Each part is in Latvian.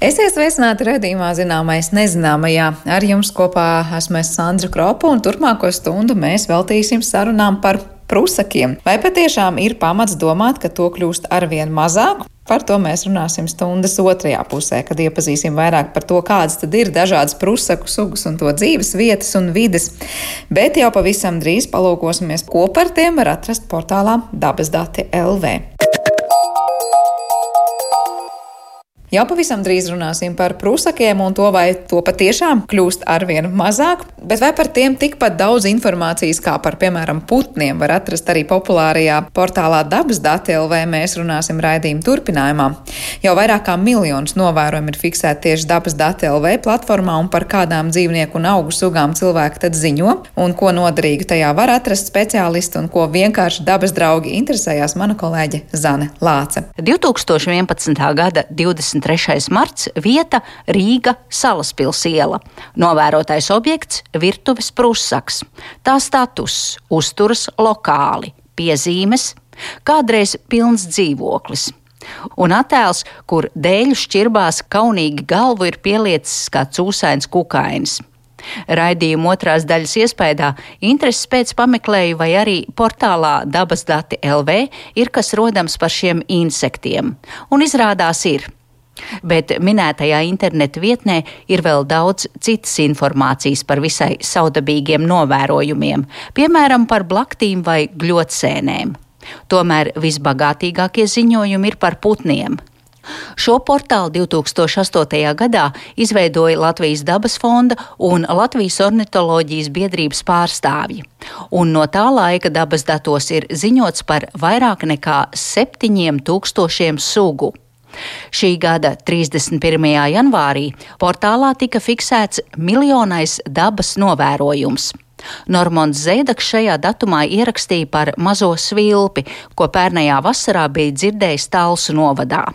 Esiet sveicināti redzījumā zināmais nezināmajā. Ar jums kopā esmu Sandra Kropa un turpmāko stundu mēs veltīsim sarunām par prusakiem. Vai patiešām ir pamats domāt, ka to kļūst arvien mazāk? Par to mēs runāsim stundas otrajā pusē, kad iepazīsim vairāk par to, kādas tad ir dažādas prusaku sugas un to dzīves vietas un vides. Bet jau pavisam drīz palūkosimies, ko par tiem var atrast portālā dabasdati LV. Jau pavisam drīz runāsim par prūsakiem un to, vai to patiešām kļūst arvien mazāk, bet vai par tiem tikpat daudz informācijas kā par, piemēram, putniem var atrast arī populārajā portālā dabas dati LV. Mēs runāsim raidījuma turpinājumā. Jau vairāk kā miljonus novērojumu ir fiksēti tieši dabas dati LV platformā un par kādām dzīvnieku un augu sugām cilvēki tad ziņo un ko noderīgu tajā var atrast speciālisti un ko vienkārši dabas draugi interesējās mana kolēģe Zane Lāce. 2011. gada 20. 23. marts vieta Rīga Salaspils iela. Novērotais objekts - virtuves prusaks. Tā status - uzturas lokāli, piezīmes - kādreiz pilns dzīvoklis. Un attēls, kur dēļu šķirbās kaunīgi galvu ir pieliecis kā cūsains kukainis. Raidījuma otrās daļas iespējā intereses pēc pameklēju vai arī portālā dabas dati LV ir kas rodams par šiem insektiem. Un izrādās ir Bet minētajā internetu vietnē ir vēl daudz citas informācijas par visai saudabīgiem novērojumiem, piemēram, par blaktīm vai gļotsēnēm. Tomēr visbagātīgākie ziņojumi ir par putniem. Šo portālu 2008. gadā izveidoja Latvijas dabas fonda un Latvijas ornitoloģijas biedrības pārstāvji, un no tā laika dabas datos ir ziņots par vairāk nekā 7000 sugu. Šī gada 31. janvārī portālā tika fiksēts miljonais dabas novērojums. Normons Zēdaks šajā datumā ierakstīja par mazo svilpi, ko pērnējā vasarā bija dzirdējis Talsu novadā.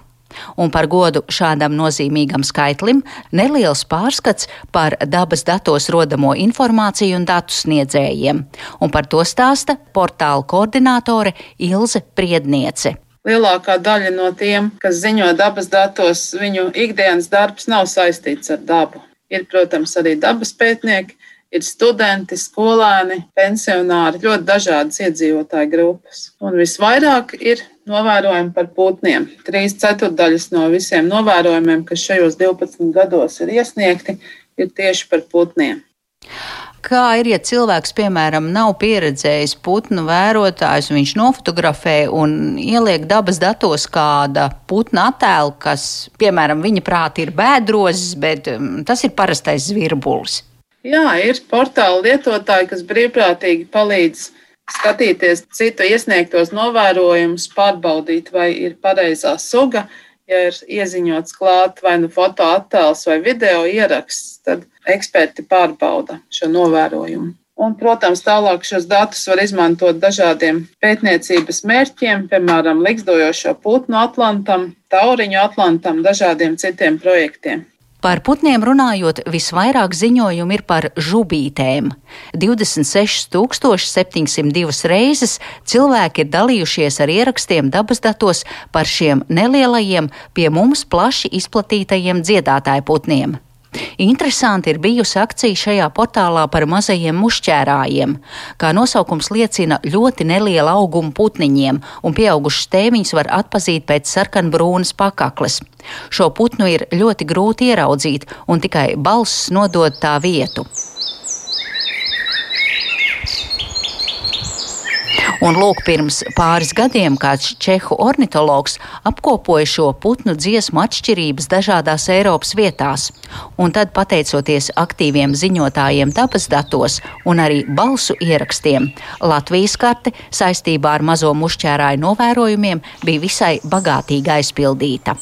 Un par godu šādam nozīmīgam skaitlim neliels pārskats par dabas datos rodamo informāciju un datu sniedzējiem, un par to stāsta portāla koordinātore Ilze Priedniece. Lielākā daļa no tiem, kas ziņo dabas datos, viņu ikdienas darbs nav saistīts ar dabu. Ir, protams, arī dabas pētnieki, ir studenti, skolēni, pensionāri, ļoti dažādas iedzīvotāju grupas. Un visvairāk ir novērojumi par putniem. Trīs ceturdaļas no visiem novērojumiem, kas šajos 12 gados ir iesniegti, ir tieši par putniem. Kā ir, ja cilvēks, piemēram, nav pieredzējis putnu vērotājs, viņš nofotografē un ieliek dabas datos kāda putna attēlu, kas, piemēram, viņa prāti ir bēdrozes, bet um, tas ir parastais zvirbulis. Jā, ir portāla lietotāji, kas brīvprātīgi palīdz skatīties citu iesniegtos novērojumus, pārbaudīt, vai ir pareizā suga, ja ir ieziņots klāt vai nu fotoattēls vai video ieraksts, tad eksperti pārbauda šo novērojumu. Un, protams, tālāk šos datus var izmantot dažādiem pētniecības mērķiem, piemēram, likstojošo putnu atlantam, tauriņu atlantam, dažādiem citiem projektiem. Par putniem runājot, visvairāk ziņojumu ir par žubītēm. 26,702 reizes cilvēki ir dalījušies ar ierakstiem dabas datos par šiem nelielajiem, pie mums plaši izplatītajiem dziedātāju putniem. Interesanti ir bijusi akcija šajā portālā par mazajiem mušķērājiem. Kā nosaukums liecina, ļoti neliela auguma putniņiem, un pieaugušas tēviņas var atpazīt pēc sarkanbrūnas pakakles. Šo putnu ir ļoti grūti ieraudzīt, un tikai balss nodod tā vietu. Un lūk, pirms pāris gadiem kāds čehu ornitologs apkopoja šo putnu dziesmu atšķirības dažādās Eiropas vietās. Un tad, pateicoties aktīviem ziņotājiem dabas datos un arī balsu ierakstiem, Latvijas karte saistībā ar mazo mušķērāju novērojumiem bija visai bagātīgi aizpildīta.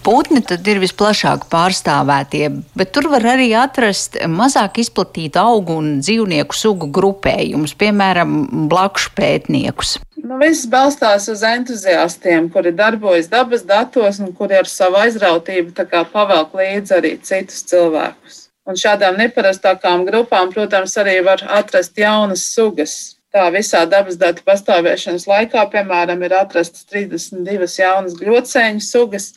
Putni tad ir visplašāk pārstāvētie, bet tur var arī atrast mazāk izplatītu augu un dzīvnieku sugu grupējumus, piemēram, blakšu pētniekus. Nu, viss balstās uz entuziastiem, kuri darbojas dabas datos un kuri ar savu aizrautību pavelk līdzi arī citus cilvēkus. Un šādām neparastākām grupām, protams, arī var atrast jaunas sugas. Tā visā dabas datu pastāvēšanas laikā, piemēram, ir atrastas 32 jaunas gļocēņu sugas,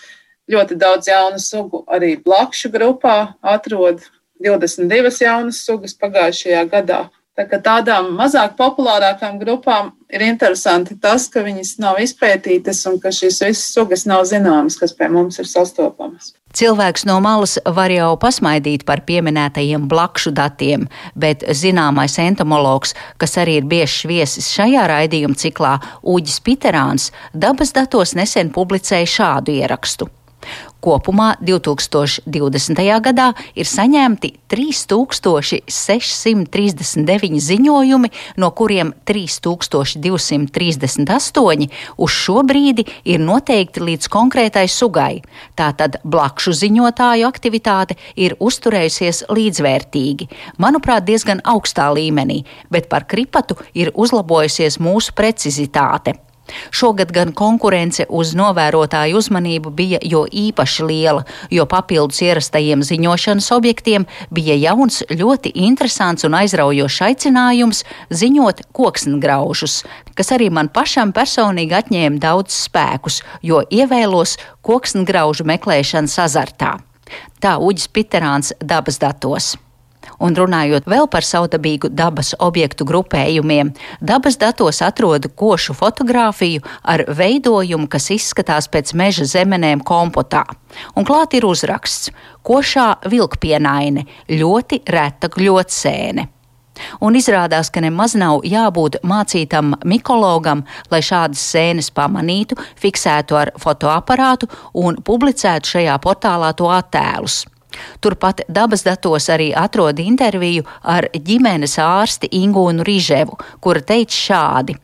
ļoti daudz jaunu sugu arī blakšu grupā atrod 22 jaunas sugas pagājušajā gadā. Tā kā tādām mazāk populārākām grupām ir interesanti tas, ka viņas nav izpētītas un ka šīs visas sugas nav zināmas, kas pie mums ir sastopamas. Cilvēks no malas var jau pasmaidīt par pieminētajiem blakšu datiem, bet zināmais entomologs, kas arī ir biežs viesis šajā raidījuma ciklā, Uģis Piterāns, dabas datos nesen publicēja šādu ierakstu. Kopumā 2020. gadā ir saņemti 3639 ziņojumi, no kuriem 3238 uz šo brīdi ir noteikti līdz konkrētai sugai. Tātad blakšu ziņotāju aktivitāte ir uzturējusies līdzvērtīgi, manuprāt, diezgan augstā līmenī, bet par kripatu ir uzlabojusies mūsu precizitāte. Šogad gan konkurence uz novērotāju uzmanību bija jo īpaši liela, jo papildus ierastajiem ziņošanas objektiem bija jauns, ļoti interesants un aizraujošs aicinājums ziņot koksngraužus, kas arī man pašam personīgi atņēma daudz spēkus, jo ievēlos koksngraužu meklēšanas azartā. Tā Uģis Piterāns dabas datos. Un runājot vēl par saudabīgu dabas objektu grupējumiem, dabas datos atrodu košu fotografiju ar veidojumu, kas izskatās pēc meža zemenēm kompotā. Un klāt ir uzraksts: Košā vilkpienaine, ļoti reta gļotsēne. Un izrādās, ka nemaz nav jābūt mācītam mikologam, lai šādas sēnes pamanītu, fiksētu ar fotoaparātu un publicētu šajā portālā to attēlus. Turpat dabas datos arī atrod interviju ar ģimenes ārsti Ingūnu Rīževu, kura teica šādi.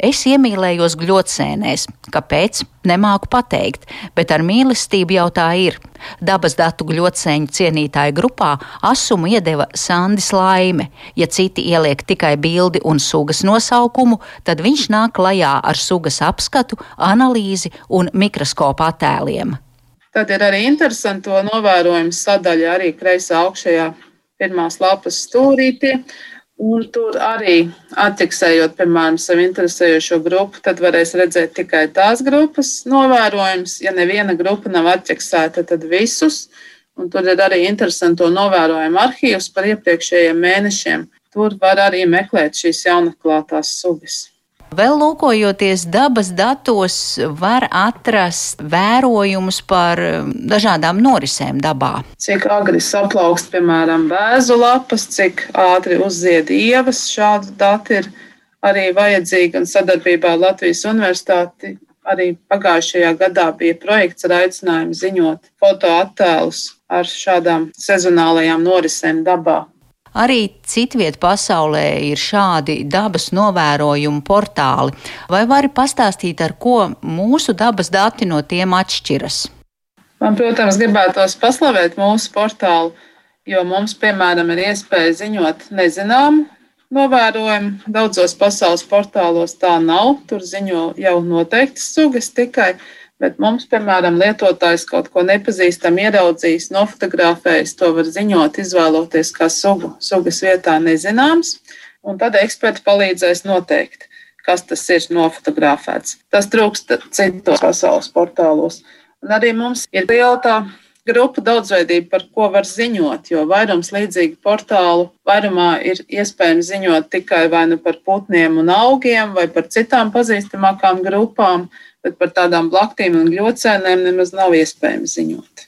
Es iemīlējos gļotsēnēs. Kāpēc? Nemāku pateikt, bet ar mīlestību jau tā ir. Dabas datu gļotsēņu cienītāju grupā asumu iedeva Sandis Laime. Ja citi ieliek tikai bildi un sugas nosaukumu, tad viņš nāk klajā ar sugas apskatu, analīzi un mikroskopu attēliem. Tad ir arī interesanti to novērojumu sadaļa arī kreisā augšējā pirmās lapas stūrītī. Un tur arī atķeksējot, piemēram, savu interesējošo grupu, tad varēs redzēt tikai tās grupas novērojumus. Ja neviena grupa nav atķeksēta, tad visus. Un tur ir arī interesanti to novērojumu arhīvs par iepriekšējiem mēnešiem. Tur var arī meklēt šīs jaunatklātās sugas. Vēl lūkojoties dabas datos, var atrast vērojumus par um, dažādām norisēm dabā. Cik agri saplaukst, piemēram, bēzu lapas, cik ātri uzzied ievas, šādi dati ir arī vajadzīgi un sadarbībā ar Latvijas universitāti. Arī pagājušajā gadā bija projekts ar aicinājumu ziņot fotoattēlus ar šādām sezonālajām norisēm dabā. Arī citviet pasaulē ir šādi dabas novērojumu portāli. Vai vari pastāstīt, ar ko mūsu dabas dati no tiem atšķiras? Man, protams, gribētos paslavēt mūsu portālu, jo mums, piemēram, ir iespēja ziņot nezināmu novērojumu. Daudzos pasaules portālos tā nav. Tur ziņo jau noteiktas sugas tikai. Bet mums, piemēram, lietotājs kaut ko nepazīstam, ieraudzījis, nofotografējis, to var ziņot, izvēloties kā sugu. Sugas vietā nezināms, un tad eksperti palīdzēs noteikt, kas tas ir nofotografēts. Tas trūkst citos pasaules portālos. Un arī mums ir liela tā grupu daudzveidība, par ko var ziņot, jo vairums līdzīgu portālu vairumā ir iespējams ziņot tikai vai nu par putniem un augiem, vai par citām pazīstamākām grupām bet par tādām blaktīm un gļocēnēm nemaz nav iespējams ziņot.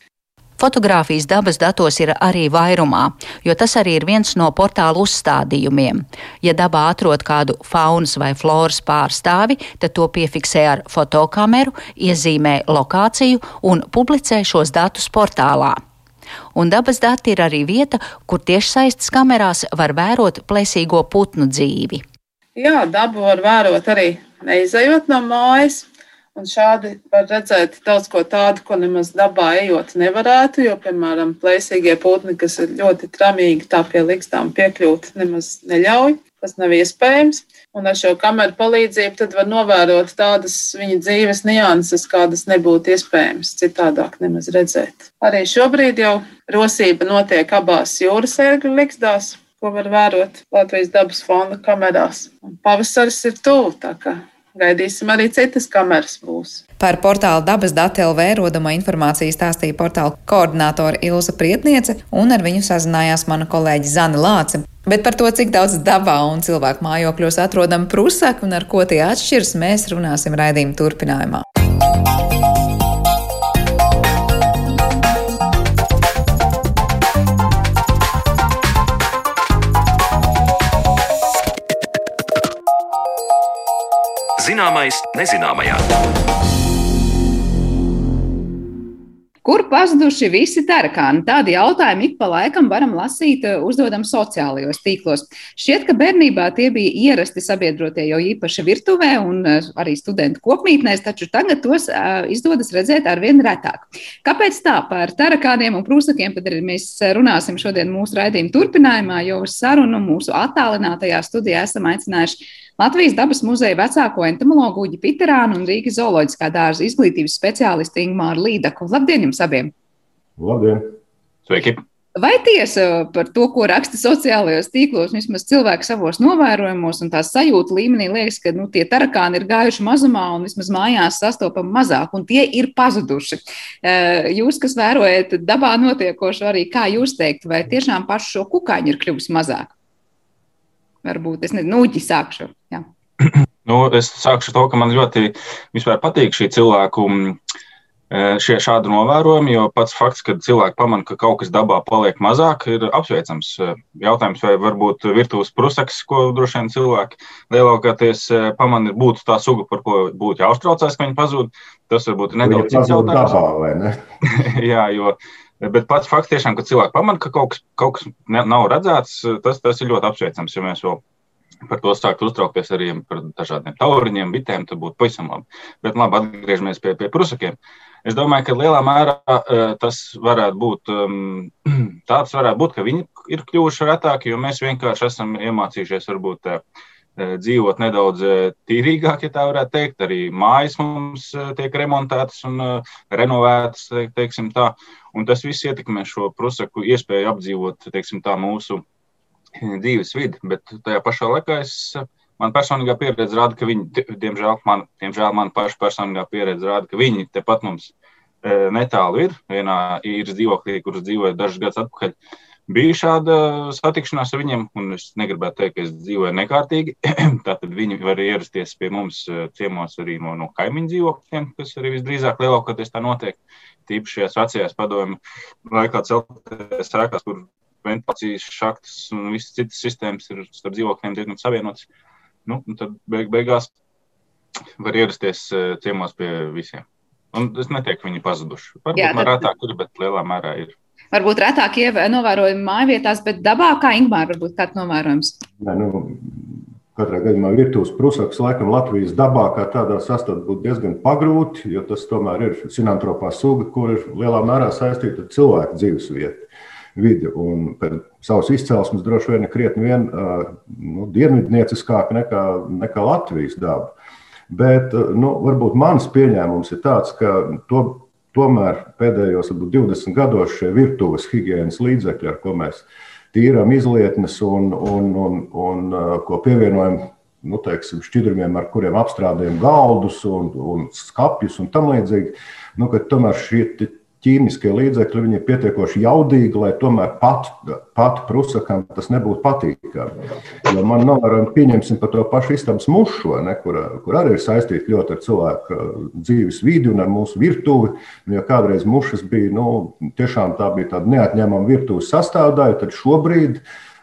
Fotogrāfijas dabas datos ir arī vairumā, jo tas arī ir viens no portāla uzstādījumiem. Ja dabā atrod kādu faunas vai floras pārstāvi, tad to piefiksē ar fotokameru, iezīmē lokāciju un publicē šos datus portālā. Un dabas dati ir arī vieta, kur tiešsaistes kamerās var vērot plēsīgo putnu dzīvi. Jā, dabu var vērot arī neizejot no mājas, Un šādi var redzēt daudz ko tādu, ko nemaz dabā ejot nevarētu, jo, piemēram, plēsīgie putni, kas ir ļoti tramīgi, tā pie likstām piekļūt, nemaz neļauj. Tas nav iespējams. Un ar šo kameru palīdzību var novērot tādas viņa dzīves nianses, kādas nebūtu iespējams citādāk nemaz redzēt. Arī šobrīd jau rosība notiek abās jūras ērgļu likstās, ko var vērot Latvijas dabas fonda kamerās. Un pavasaris ir tuvu, tā kā gaidīsim arī citas kameras būs. Par portālu dabas dati LV rodamo informāciju stāstīja portāla koordinātore Ilza Prietniece, un ar viņu sazinājās mana kolēģi Zana Lāce. Bet par to, cik daudz dabā un cilvēku mājokļos atrodam prusaki un ar ko tie atšķiras, mēs runāsim raidījuma turpinājumā. Zināmais nezināmajā. Kur pazuduši visi tarakāni? Tādi jautājumi ik pa laikam varam lasīt, eh, uzdodam sociālajos tīklos. Šķiet, ka bērnībā tie bija ierasti sabiedrotie jau īpaši virtuvē un eh, arī studentu kopmītnēs, taču tagad tos uh, izdodas redzēt arvien retāk. Kāpēc tā? Par tarakāniem un prūsakiem tad arī mēs runāsim šodien mūsu raidījuma turpinājumā, jo uz sarunu mūsu attālinātajā studijā esam aicinājuši Latvijas dabas muzeja vecāko entomologu Uģi Piterānu un Rīgas zooloģiskā dārza izglītības speciālistu Ingmāru Līdaku. Labdien jums abiem! Labdien! Sveiki! Vai tiesa par to, ko raksta sociālajos tīklos, vismaz cilvēki savos novērojumos un tās sajūta līmenī liekas, ka nu, tie tarakāni ir gājuši mazumā un vismaz mājās sastopam mazāk, un tie ir pazuduši. Eh, jūs, kas vērojat dabā notiekošo, arī kā jūs teikt, vai tiešām pašu šo kukaiņu ir kļuvis mazāk? Varbūt es nezinu, uģi sākšu. Jā. Nu, es sākšu to, ka man ļoti patīk šī cilvēku mm, e, šie šādi novērojumi, jo pats fakts, ka cilvēki pamana, ka kaut kas dabā paliek mazāk, ir apsveicams. E, jautājums, vai varbūt virtuves prusaks, ko droši vien cilvēki lielākoties e, pamana, būtu tā suga, par ko būtu jāuztraucās, ka viņi pazūd. Tas varbūt ir nedaudz cits jautājums. Dabā, ne? Jā, jo Bet pats fakts, tiešām, ka cilvēki pamana, ka kaut kas, kaut kas nav redzēts, tas, tas ir ļoti apsveicams. Ja mēs vēl par to sāktu uztraukties arī par dažādiem tauriņiem, bitēm, tad būtu pavisam labi. Bet labi, atgriežamies pie, pie prusakiem. Es domāju, ka lielā mērā uh, tas varētu būt um, tāds, varētu būt, ka viņi ir kļuvuši retāki, jo mēs vienkārši esam iemācījušies varbūt uh, dzīvot nedaudz tīrīgāk, ja tā varētu teikt. Arī mājas mums tiek remontētas un renovētas, teiksim tā. Un tas viss ietekmē šo prusaku iespēju apdzīvot, teiksim tā, mūsu dzīves vidi. Bet tajā pašā laikā es, man personīgā pieredze rāda, ka viņi, diemžēl, man, diemžēl man paša personīgā pieredze rāda, ka viņi tepat mums netālu ir. Vienā īres dzīvoklī, kuras dzīvoja dažus gadus atpakaļ bija šāda satikšanās ar viņiem, un es negribētu teikt, ka es dzīvoju nekārtīgi. Tātad viņi var ierasties pie mums eh, ciemos arī no, no kaimiņu dzīvokļiem, kas arī visdrīzāk lielākoties tā notiek. Tīpaši šajās vecajās padomju laikā celties ēkās, kur ventilācijas šaktas un visas citas sistēmas ir starp dzīvokļiem diezgan savienotas. Nu, tad beig, beigās var ierasties eh, ciemos pie visiem. Un es neteiktu, ka viņi pazuduši. Varbūt Jā, tad... rētāk ir, bet lielā mērā ir varbūt retāk novērojami mājvietās, bet dabā kā Ingūna varbūt kāds novērojums? Nē, nu, katrā gadījumā virtuves prusaks laikam Latvijas dabā kā tādā sastāvā būtu diezgan pagrūti, jo tas tomēr ir sinantropā suga, kur ir lielā mērā saistīta ar cilvēku dzīvesvietu. Vidi, un pēc savas izcelsmes droši vien ir krietni vien nu, dienvidnieciskāka nekā, nekā Latvijas daba. Bet nu, varbūt mans pieņēmums ir tāds, ka to Tomēr pēdējos varbūt, 20 gados šie virtuves higiēnas līdzekļi, ar ko mēs tīrām izlietnes un, un, un, un uh, ko pievienojam nu, teiksim, šķidrumiem, ar kuriem apstrādājam galdus un, un skapjus un tam līdzīgi, nu, tomēr šie ķīmiskie līdzekļi ir pietiekoši jaudīgi, lai tomēr pat, pat prusakam tas nebūtu patīkami. Jo man nav pieņemsim par to pašu istabas mušu, ne, kur, kur arī ir saistīta ļoti ar cilvēku dzīves vidi un ar mūsu virtuvi. Nu, ja kādreiz mušas bija, nu, tiešām tā bija tāda neatņemama virtuves sastāvdaļa, tad šobrīd.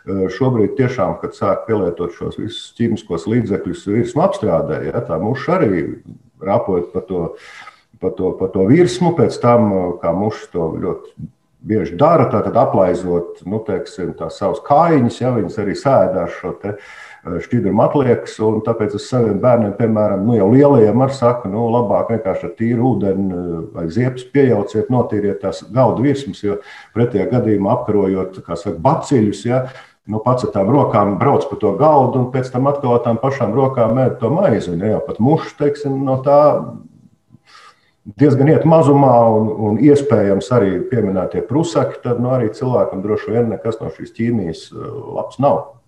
Šobrīd, tiešām, kad sāk pielietot šos visus ķīmiskos līdzekļus virsmu apstrādē, ja, tā muša arī rapojot par to pa to, pa to virsmu, pēc tam, kā mušas to ļoti bieži dara, tad aplaizot nu, teiksim, tās savas kājiņas, ja viņas arī sēdās šo te šķidrumu atliekas. Tāpēc es saviem bērniem, piemēram, nu, jau lielajiem ar saku, nu, labāk vienkārši ar tīru ūdeni vai ziepes piejauciet, notīriet tās galda virsmas, jo pretējā gadījumā apkarojot, kā saka, baciļus, ja, nu, pats ar tām rokām brauc pa to galdu un pēc tam atkal ar tām pašām rokām ēd to maizi. Ja pat mušu, teiksim, no tā diezgan iet mazumā un, un iespējams arī pieminētie prusaki, tad nu, arī cilvēkam droši vien nekas no šīs ķīmijas labs nav.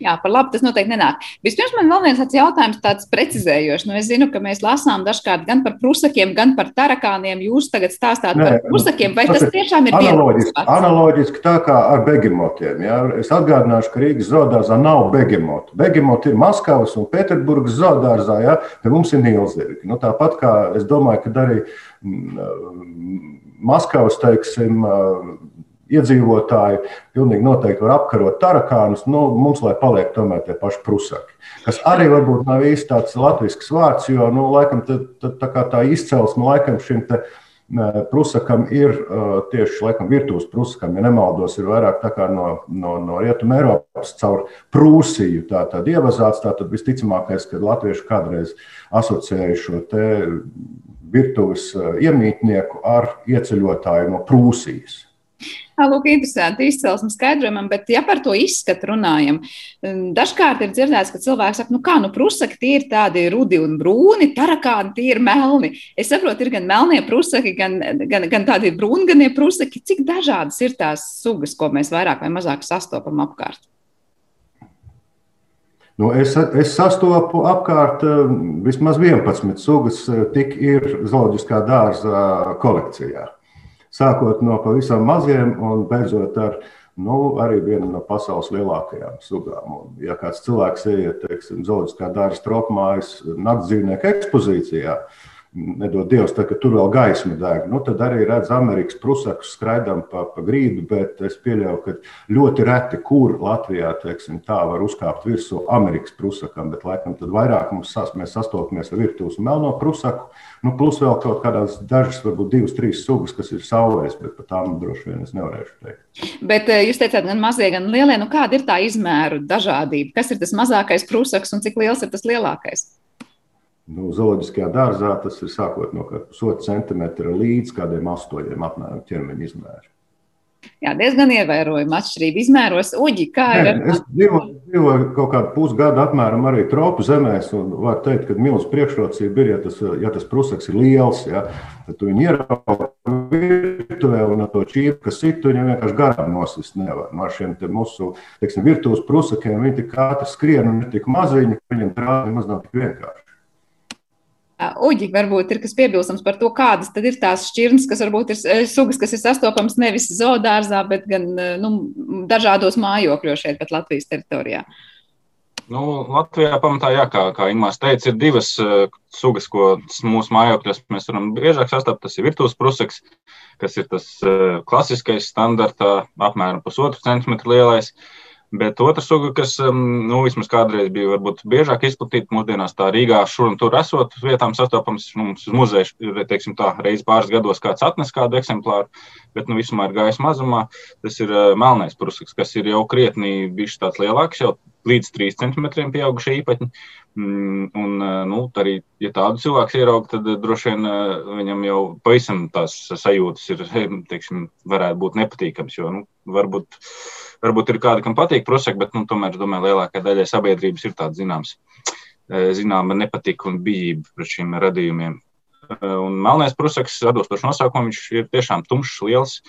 Jā, par labu tas noteikti nenāk. Vispirms man vēl viens jautājums, tāds precizējošs. Nu, es zinu, ka mēs lasām dažkārt gan par prusakiem, gan par tarakāniem. Jūs tagad stāstāt Nē, par prusakiem, vai tas, tiešām ir analoģiski? Analoģiski tā kā ar begemotiem. Ja? Es atgādināšu, ka Rīgas zoodārzā nav begemotu. Begemoti ir Maskavas un Pēterburgas zoodārzā, ja? te mums ir nīlzirgi. Nu, tāpat kā es domāju, ka arī mm, Maskavas, teiksim, iedzīvotāji pilnīgi noteikti var apkarot tarakānus. Nu, mums, lai paliek tomēr tie paši prusaki. Kas arī varbūt nav īsti tāds latviešu vārds, jo nu, laikam, tā, tā, tā, izcelsme laikam šim te. Prusakam ir tieši laikam, virtuves prusakam, ja nemaldos, ir vairāk no, no, no Rietumē Eiropas caur Prūsiju. Tā tad ievazāts, tā tad visticamākais, ka latvieši kādreiz asociēja šo te virtuves iemītnieku ar ieceļotāju no Prūsijas. Lūk, interesanti izcelsmes skaidrojumam, bet ja par to izskatu runājam, dažkārt ir dzirdēts, ka cilvēks saka, nu kā, nu prusaki tie ir tādi rudi un brūni, tarakāni tie ir melni. Es saprotu, ir gan melnie prusaki, gan, gan, gan tādi brūnganie prusaki. Cik dažādas ir tās sugas, ko mēs vairāk vai mazāk sastopam apkārt? Nu, es, es sastopu apkārt vismaz 11 sugas, tik ir zooloģiskā dārza kolekcijā sākot no pavisam maziem un beidzot ar nu, arī vienu no pasaules lielākajām sugām. Un, ja kāds cilvēks ieiet, teiksim, zooloģiskā dārza tropmājas nakts dzīvnieku ekspozīcijā, tad nedod Dievs, tā, ka tur vēl gaisma deg. Nu, tad arī redz Amerikas prusakus skraidām pa, pa grīdu, bet es pieļauju, ka ļoti reti, kur Latvijā teiksim, tā var uzkāpt virsū Amerikas prusakam, bet laikam tad vairāk mums sas, mēs sastopamies ar virtuves melno prusaku, nu, plus vēl kaut kādās dažas, varbūt divas, trīs sugas, kas ir saulēs, bet par tām droši vien es nevarēšu teikt. Bet eh, jūs teicāt, gan mazie, gan lielie, nu kāda ir tā izmēru dažādība? Kas ir tas mazākais prusaks un cik liels ir tas lielākais? Nu, Zooloģiskajā dārzā tas ir sākot no pusotra centimetra līdz kādiem astoņiem apmēram ķermeņa izmēram. Jā, diezgan ievērojama atšķirība izmēros. Uģi, kā ir? Nē, es dzīvoju, dzīvoju kaut kādu pusgadu apmēram arī tropu zemēs, un var teikt, ka milz priekšrocība ir, ja tas, ja tas prusaks ir liels, ja, tad tu viņu ieraugi virtuvē un to čīpu, kas sit, viņam vienkārši garām nosist nevar. No šiem mūsu, teiksim, virtuves prusakiem viņi tik ātri skrien un ir tik maziņi, ka viņiem trādi maz nav tik vienkārši. Uģi, varbūt ir kas piebilstams par to, kādas ir tās šķirnes, kas varbūt ir eh, sugas, kas ir sastopams nevis zoodārzā, bet gan eh, nu, dažādos mājokļos šeit, pat Latvijas teritorijā. Nu, Latvijā pamatā, jā, kā, kā Ingūns teica, ir divas uh, sugas, ko mūsu mājokļos mēs varam biežāk sastapt. Tas ir virtuves prusaks, kas ir tas uh, klasiskais, standarta, apmēram pusotru centimetru lielais. Uh, Bet otra suga, kas um, nu, vismaz kādreiz bija varbūt biežāk izplatīta, mūsdienās tā Rīgā šur un tur esot vietām sastopams, nu, mums uz muzeja teiksim tā, reiz pāris gados kāds atnes kādu eksemplāru, bet, nu, vismā ir gājis mazumā. Tas ir uh, melnais prusaks, kas ir jau krietni bijis tāds lielāks, jau līdz 3 centimetriem pieauguši īpaņi. Mm, un, uh, nu, arī, ja tādu cilvēku ierauga, tad uh, droši vien viņam jau pavisam tās sajūtas ir, teiksim, varētu būt nepatīkams, jo, nu, varbūt Varbūt ir kādi, kam patīk prosek, bet nu, tomēr, domāju, lielākajai daļai sabiedrības ir tāds zināms, e, zināma nepatika un bijība pret šiem radījumiem. E, un melnais prusaks, atbilstoši nosaukumam, viņš ir tiešām tumšs, liels.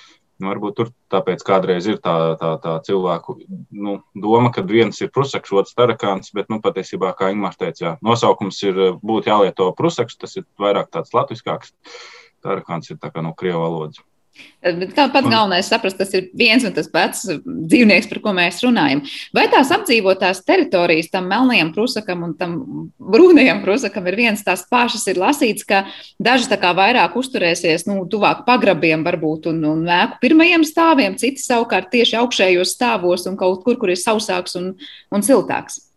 Nu, varbūt tur tāpēc kādreiz ir tā, tā, tā cilvēku nu, doma, ka viens ir prusaks, otrs tarakāns, bet nu, patiesībā, kā Ingūns teica, jā, nosaukums ir būtu jālieto prusaks, tas ir vairāk tāds latviskāks. Tarakāns ir tā kā no krievu valodas. Bet tāpat galvenais saprast, tas ir viens un tas pats dzīvnieks, par ko mēs runājam. Vai tās apdzīvotās teritorijas tam melnajam prusakam un tam brūnajam prusakam ir viens tās pašas, ir lasīts, ka daži tā kā vairāk uzturēsies, nu, tuvāk pagrabiem varbūt un, un vēku pirmajiem stāviem, citi savukārt tieši augšējos stāvos un kaut kur, kur ir sausāks un, un siltāks.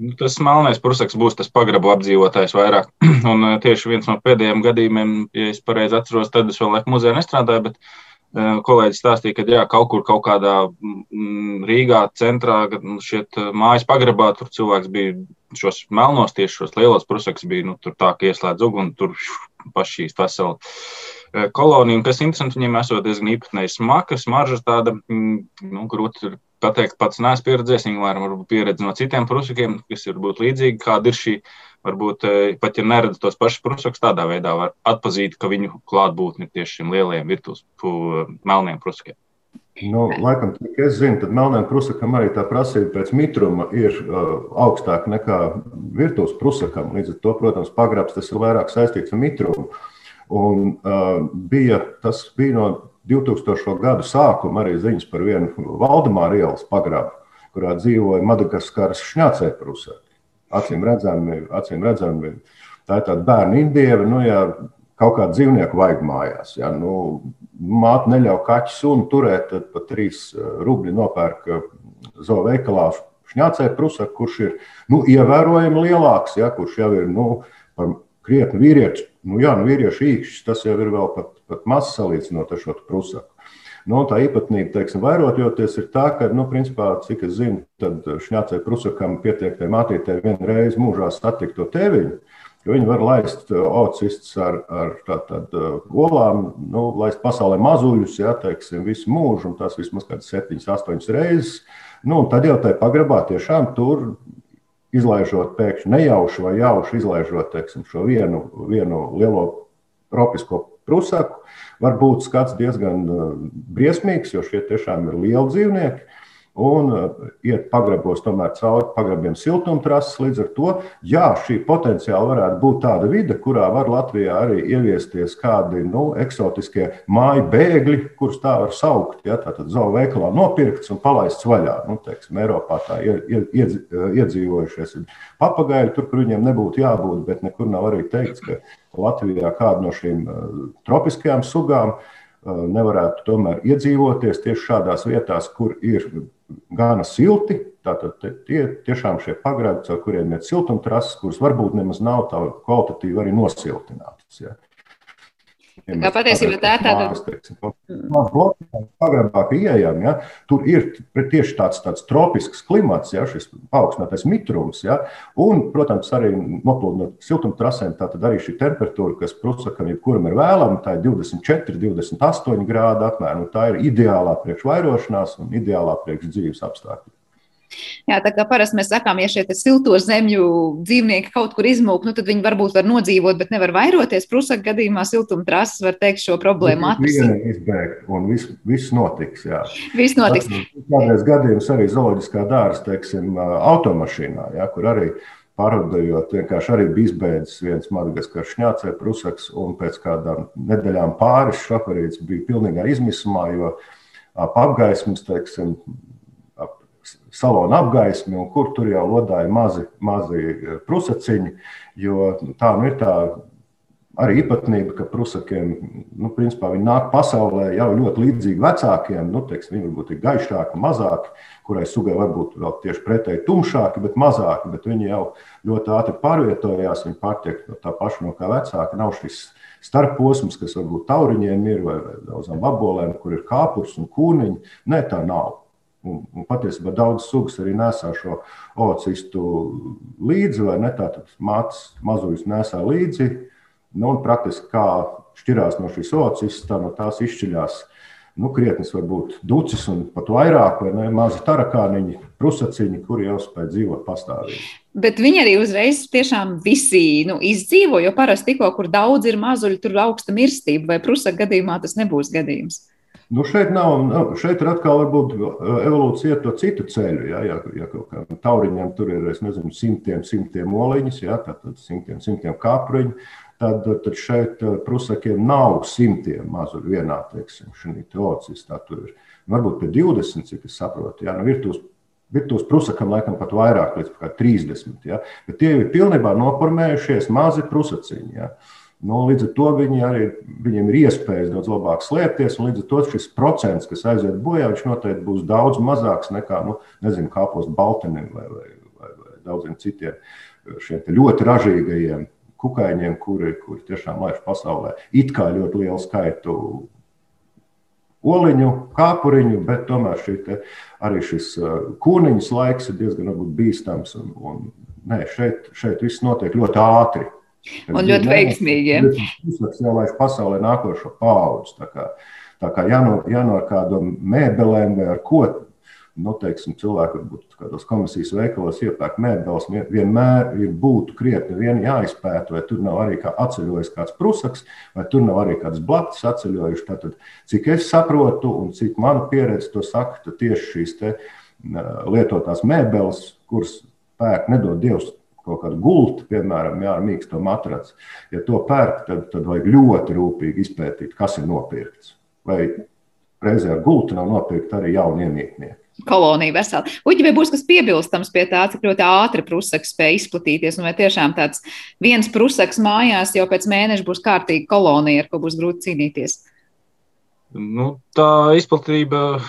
Nu, tas melnais prusaks būs tas pagrabu apdzīvotājs vairāk. Un eh, tieši viens no pēdējiem gadījumiem, ja es pareizi atceros, tad es vēl laikam muzejā nestrādāju, bet uh, kolēģis stāstīja, ka jā, kaut kur kaut kādā mm, Rīgā centrā, nu, šiet eh, mājas pagrabā, tur cilvēks bija šos melnos, tieši šos lielos prusaks bija, nu, tur tā, ka ieslēdz uguni, tur pašķīst veseli koloniju, un kas interesanti, viņiem esot diezgan īpatnēji smaka, smarža tāda, mm, nu, grūti pateikt, pats neesmu pieredzējis. Viņi vairāk pieredzi no citiem prusakiem, kas ir būt līdzīgi, kāda ir šī varbūt pat ja neredz tos pašus prusakus, tādā veidā var atpazīt, ka viņu klātbūtne ir tieši šiem lielajiem virtuves melniem prusakiem. Nu, laikam, cik es zinu, tad melniem prusakam arī tā prasība pēc mitruma ir uh, augstāka nekā virtuves prusakam. Līdz ar to, protams, pagrabs tas ir vairāk saistīts ar mitrumu. Un, uh, bija, tas bija no 2000. gadu sākuma arī ziņas par vienu Valdemāra ielas pagrabu, kurā dzīvoja Madagaskaras šņācēja prusaki. Acīm redzami, acīm redzami, tā ir tāda bērnu indieva. Nu, jā, kaut kādu dzīvnieku vajag mājās. Ja? Nu, Māte neļauj kaķu sunu turēt, tad pat trīs eh, rubļi nopērk eh, zooveikalā šņācēju prusaku, kurš ir nu, ievērojami lielāks, ja? kurš jau ir nu, par krietni vīriešu. Nu, jā, nu, vīriešu īkšķis tas jau ir vēl pat, pat maz salīdzinot ar šo prusaku. Nu, tā īpatnība, teiksim, vairojoties, ir tā, ka, nu, principā, cik es zinu, tad šņācēju prusakam pietiek tai mātītei vienreiz mūžā satikt to tēviņu. Jo viņi var laist uh, ocistus ar, ar tātad, uh, olām, nu, laist pasaulē mazuļus, ja teiksim, visu mūžu, un tas vismaz kādas septiņas, astoņas reizes. Nu, tad jau tajā pagrabā tiešām tur izlaižot pēkšņi nejauši vai jauši izlaižot teiksim, šo vienu, vienu lielo tropisko prusaku, var būt skats diezgan uh, briesmīgs, jo šie tiešām ir lieli dzīvnieki un uh, iet pagrabos tomēr cauri pagrabiem siltumtrases. Līdz ar to, jā, šī potenciāli varētu būt tāda vide, kurā var Latvijā arī ieviesties kādi nu, eksotiskie māju bēgļi, kurus tā var saukt. Ja, tātad zoo veikalā nopirkts un palaists vaļā. Nu, teiksim, Eiropā tā iedz, iedzīvojušies ir papagaļi, tur, kur viņiem nebūtu jābūt, bet nekur nav arī teikts, ka Latvijā kāda no šīm uh, tropiskajām sugām uh, nevarētu tomēr iedzīvoties tieši šādās vietās, kur ir gana silti. Tātad tie tiešām šie pagrādi, ar kuriem ir siltumtrases, kuras varbūt nemaz nav tā kvalitatīvi arī nosiltinātas. Ja. Kā patiesībā tā ir tāda pagrabā pieejama. Ja? Tur ir tieši tāds, tāds tropisks klimats, ja? šis paaugstinātais mitrums. Ja? Un, protams, arī noplūdot siltuma trasēm, tā tad arī šī temperatūra, kas prusakam jebkuram ir vēlama, tā ir 24, 28 grādi apmēram. Tā ir ideālā priekš vairošanās un ideālā priekš dzīves apstākļu. Jā, tā kā parasti mēs sakām, ja šie silto zemju dzīvnieki kaut kur izmūk, nu, tad viņi varbūt var nodzīvot, bet nevar vairoties. Prusaka gadījumā siltuma trases var teikt šo problēmu atrisināt. Izbēgt, un viss, viss notiks. Jā. Viss notiks. Kādreiz gadījums arī zooloģiskā dārza, teiksim, automašīnā, jā, kur arī pārvadājot, vienkārši arī bija izbeidzis viens Madagaskaras šņācē prusaks, un pēc kādām nedēļām pāris šoferīts bija pilnīgā izmisumā, jo apgaismas, teiksim, salona apgaismi, un kur tur jau lodāja mazi, mazi eh, prusaciņi. Jo tā nu ir tā arī īpatnība, ka prusakiem, nu, principā nāk pasaulē jau ļoti līdzīgi vecākiem. Nu, teiksim, viņi varbūt ir gaišāki, mazāki, kurai sugai varbūt vēl tieši pretēji tumšāki, bet mazāki. Bet viņi jau ļoti ātri pārvietojās, viņi pārtiek no tā paša, no kā vecāki. Nav šis starposms, kas varbūt tauriņiem ir vai, vai daudzām abolēm, kur ir kāpurs un kūniņi. Nē, tā nav. Un, un patiesībā daudz sugas arī nesā šo ocistu līdzi, vai ne? Tātad mātes mazuļus nesā līdzi. Nu, un praktiski kā šķirās no šīs ocistas, tā no tās izšķiļās nu, krietnes, varbūt ducis un pat vairāk, vai ne? Mazi tarakāniņi, prusaciņi, kuri jau spēj dzīvot pastāvīgi. Bet viņi arī uzreiz tiešām visi nu, izdzīvo, jo parasti tikko, kur daudz ir mazuļi, tur augsta mirstība, vai prusaka gadījumā tas nebūs gadījums. Nu šeit, nav, nu, šeit ir atkal varbūt uh, evolūcija iet to citu ceļu. Ja, ja, ja kaut kādam tauriņam tur ir nezinu, simtiem, simtiem oliņas, ja, tad, tad simtiem, simtiem kāpuriņu, tad, tad šeit uh, prusakiem nav simtiem mazuļu vienā, teiksim, šī teocis. Tur ir varbūt pie 20, cik es saprotu. Ja, nu, virtuves, virtuves prusakam laikam pat vairāk, līdz 30. Ja, bet tie ir pilnībā noformējušies mazi prusaciņi. Ja. Uh, Nu, līdz ar to viņi arī, viņiem ir iespējas daudz labāk slēpties, un līdz ar to šis procents, kas aiziet bojā, viņš noteikti būs daudz mazāks nekā, nu, nezinu, kāpos Baltenim vai, vai, vai, vai daudziem citiem šiem ļoti ražīgajiem kukaiņiem, kuri, kuri tiešām laiž pasaulē it kā ļoti lielu skaitu oliņu, kāpuriņu, bet tomēr te, arī šis kūniņas laiks ir diezgan bīstams. Un, un, nē, šeit, šeit viss notiek ļoti ātri. Un ļoti veiksmīgi. Tas jau laiž pasaulē nākošo paudzi. Tā kā, tā kā ja no, ja no ar kādām mēbelēm vai ar ko nu, teiksim, cilvēki varbūt kādos komisijas veikalos iepērk mēbeles, vienmēr ir būtu krietni vien jāizpēta, vai tur nav arī kā atceļojis kāds prusaks, vai tur nav arī kāds blakus atceļojuši. Tātad, cik es saprotu un cik mana pieredze to saka, tad tieši šīs te lietotās mēbeles, kuras pērk nedod Dievs kaut kādu gultu, piemēram, jā, ar mīksto matracu. Ja to pērk, tad, tad vajag ļoti rūpīgi izpētīt, kas ir nopirkts. Vai reizē ar gultu nav nopirkt arī jauni iemītnieki. Kolonija vesela. Uģi, vai būs kas piebilstams pie tā, cik ļoti ātri prusaks spēj izplatīties, un vai tiešām tāds viens prusaks mājās jau pēc mēneša būs kārtīga kolonija, ar ko būs grūti cīnīties? Nu, tā izplatība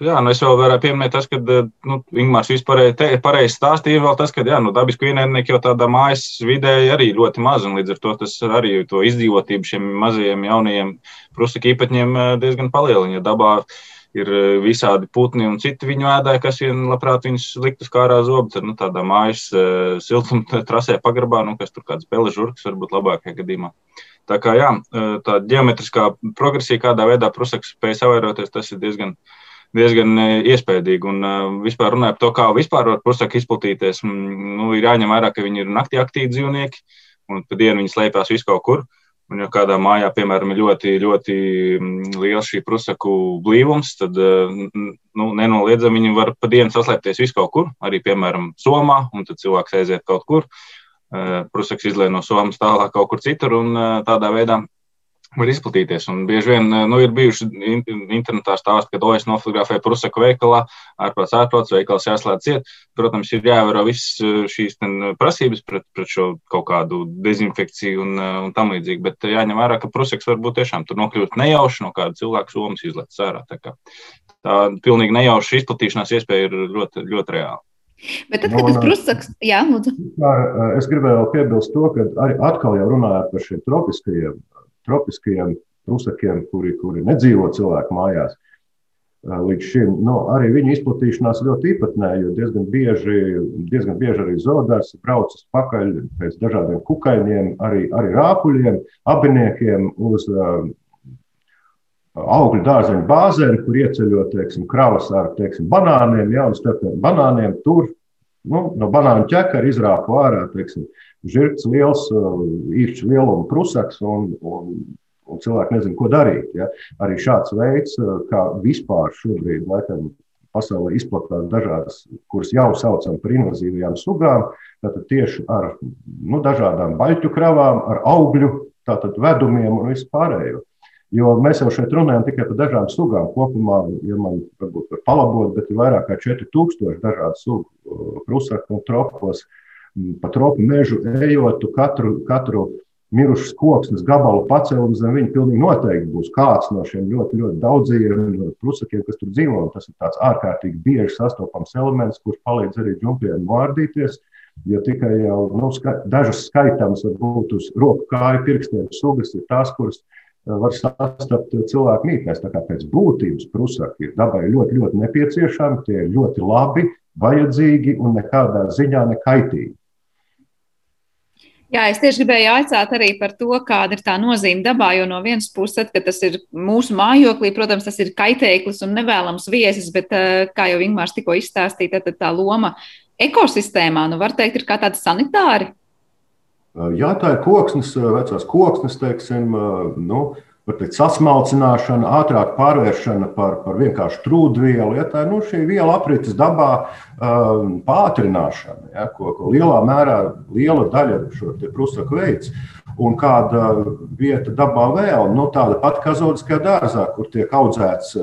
Jā, nu es vēl varētu pieminēt, tas, ka eh, nu, Ingūns vispārēji pareizi stāstīja, vēl tas, ka jā, nu, dabisku ienaidnieku jau tādā mājas vidē arī ļoti maz, un līdz ar to tas arī to izdzīvotību šiem mazajiem jaunajiem prusaki īpatņiem eh, diezgan palielina. Ja ir eh, visādi putni un citi viņu ēdāji, kas vien labprāt viņus likt uz kārā zobu, tad nu, tādā mājas siltuma trasē pagrabā, nu, kas tur kāds peležurks varbūt labākajā gadījumā. Tā kā jā, tā ģeometriskā progresija, kādā veidā prusaks spēj savairoties, tas ir diezgan uh, diezgan e, iespaidīgi. Un e, vispār runājot par to, kā vispār var pusaka izplatīties, nu, ir jāņem vērā, ka viņi ir naktī aktīvi dzīvnieki, un pa dienu viņi slēpjas vis kaut kur. Un, ja kādā mājā, piemēram, ir ļoti, ļoti liels šī prusaku blīvums, tad e, nu, nenoliedzami viņi var pa dienu saslēpties vis kaut kur, arī, piemēram, Somā, un tad cilvēks aiziet kaut kur. Prusaks izlēja no Somas tālāk kaut kur citur, un tādā veidā var izplatīties. Un bieži vien nu, ir bijuši internetā stāsti, ka to es nofotografēju Prusaku veikalā, ārprāts, ārprāts, veikals jāslēdz ciet. Protams, ir jāievēro visas eh, šīs prasības pret, pret šo kaut kādu dezinfekciju un, eh, un tam līdzīgi. Bet jāņem vērā, ka Prusaks var būt tiešām tur nokļūt nejauši no kāda cilvēka somas izlaists ārā. Tā, kā, tā pilnīgi nejauša izplatīšanās iespēja ir ļoti, ļoti reāla. Bet tad, kad tas prusaks, jā, lūdzu. Eh, es gribēju vēl piebilst to, ka arī atkal jau runājot par šiem tropiskajiem tropiskajiem prusakiem, kuri, kuri nedzīvo cilvēku mājās. Līdz šim nu, arī viņa izplatīšanās ļoti īpatnēja, jo diezgan bieži, diezgan bieži arī zoodārs braucas pakaļ pēc dažādiem kukaiņiem, arī, arī rāpuļiem, abiniekiem uz uh, augļu dārzeņu bāzēm, kur ieceļot teiksim, kravas ar teiksim, banāniem, jau uz banāniem tur. Nu, no banāna ķekara izrāpu ārā teiksim, žirgs liels, īrčs lieluma prusaks, un, un, un cilvēki nezina, ko darīt. Ja? Arī šāds veids, kā vispār šobrīd laikam, pasaulē izplatās dažādas, kuras jau saucam par invazīvajām sugām, tātad tieši ar nu, dažādām baļķu kravām, ar augļu tātad, vedumiem un vispārējo. Jo mēs jau šeit runājam tikai par dažām sugām. Kopumā, ja man varbūt var palabot, bet ir vairāk kā 4000 dažādu sugu prusaku un tropos. Uh, pa tropu mežu ejot, katru, katru mirušas koksnes gabalu pacēlu zem viņa pilnīgi noteikti būs kāds no šiem ļoti, ļoti daudziem prusakiem, kas tur dzīvo. Tas ir tāds ārkārtīgi bieži sastopams elements, kurš palīdz arī džungļiem vārdīties. Jo tikai jau nu, ska dažas skaitāmas, varbūt uz roku kāju pirkstiem sugas ir tās, kuras eh, var sastapt cilvēku mītnēs. Tā kā pēc būtības prusaki ir dabai ļoti, ļoti nepieciešami, tie ir ļoti labi, vajadzīgi un nekādā ziņā nekaitīgi. Jā, es tieši gribēju jautāt arī par to, kāda ir tā nozīme dabā. Jo no vienas puses, kad tas ir mūsu mājoklī, protams, tas ir kaitēklis un nevēlams viesis, bet, eh, kā jau Ingūns tikko izstāstīja, tad tā loma ekosistēmā, nu, var teikt, ir kā tāda sanitāra. Jā, tā ir koksnes, vecās koksnes, teiksim, nu, teikt, sasmalcināšana, ātrāka pārvēršana par, par vienkāršu trūdvielu. Ja, tā ir nu, šī viela aprites dabā um, pātrināšana, ja, ko, ko lielā mērā liela daļa šo prusaku veids. Un kāda vieta dabā vēl, nu, tāda pati kā zoodiskajā dārzā, kur tiek audzēts,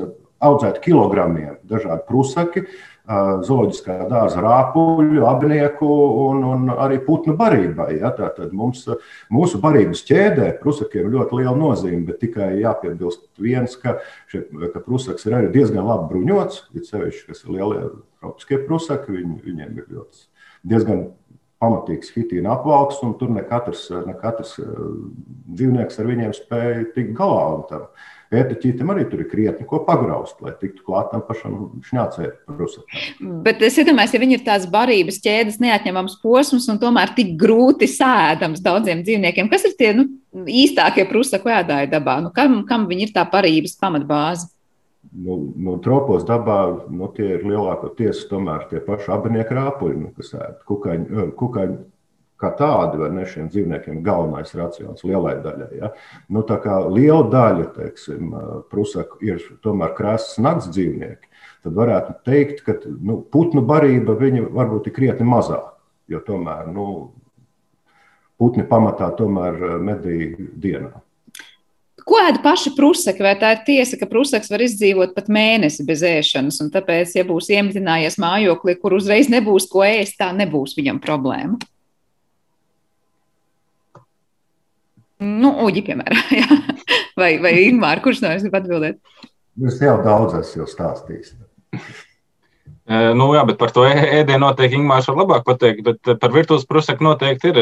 audzēti kilogramiem dažādi prusaki, zooloģiskā dārza rāpuļu, apnieku un, un arī putnu barībai. Ja? Tātad mums, mūsu barības ķēdē prusakiem ļoti liela nozīme, bet tikai jāpiebilst viens, ka, šie, ka prusaks ir arī diezgan labi bruņots, ir sevišķi, kas ir lielie tropiskie prusaki, viņi, viņiem ir ļoti diezgan pamatīgs hitīna apvalks, un tur ne katrs, ne katrs dzīvnieks ar viņiem spēja tikt galā. Ēteķītam arī tur ir krietni ko pagraust, lai tiktu klāt tam pašam šņācēju. Bet es iedomājos, ja viņi ir tās barības ķēdes neatņemams posms un tomēr tik grūti sēdams daudziem dzīvniekiem, kas ir tie nu, īstākie prusaku ēdāji dabā? Nu, kam, kam viņi ir tā barības pamatbāze? Nu, nu, tropos dabā nu, tie ir lielākoties tomēr tie paši abinieku rāpuļi, nu, kas ēd kukaiņu, kukaiņu kā tādi, vai ne šiem dzīvniekiem, galvenais racions lielai daļai. Ja? Nu, tā kā liela daļa, teiksim, prusaku ir tomēr krāsas nakts dzīvnieki, tad varētu teikt, ka nu, putnu barība varbūt ir krietni mazāka, jo tomēr nu, putni pamatā tomēr medī dienā. Ko ēda paši prusaki? Vai tā ir tiesa, ka prusaks var izdzīvot pat mēnesi bez ēšanas, un tāpēc, ja būs iemitinājies mājoklī, kur uzreiz nebūs ko ēst, tā nebūs viņam problēma? Nu, Uģi, piemēram, vai, vai Ingūna, kurš no jums grib atbildēt? Es jau daudz esmu stāstījis. Nu, jā, bet par to ēdienu noteikti Ingūns var labāk pateikt. Bet par virtuves prusaku noteikti ir.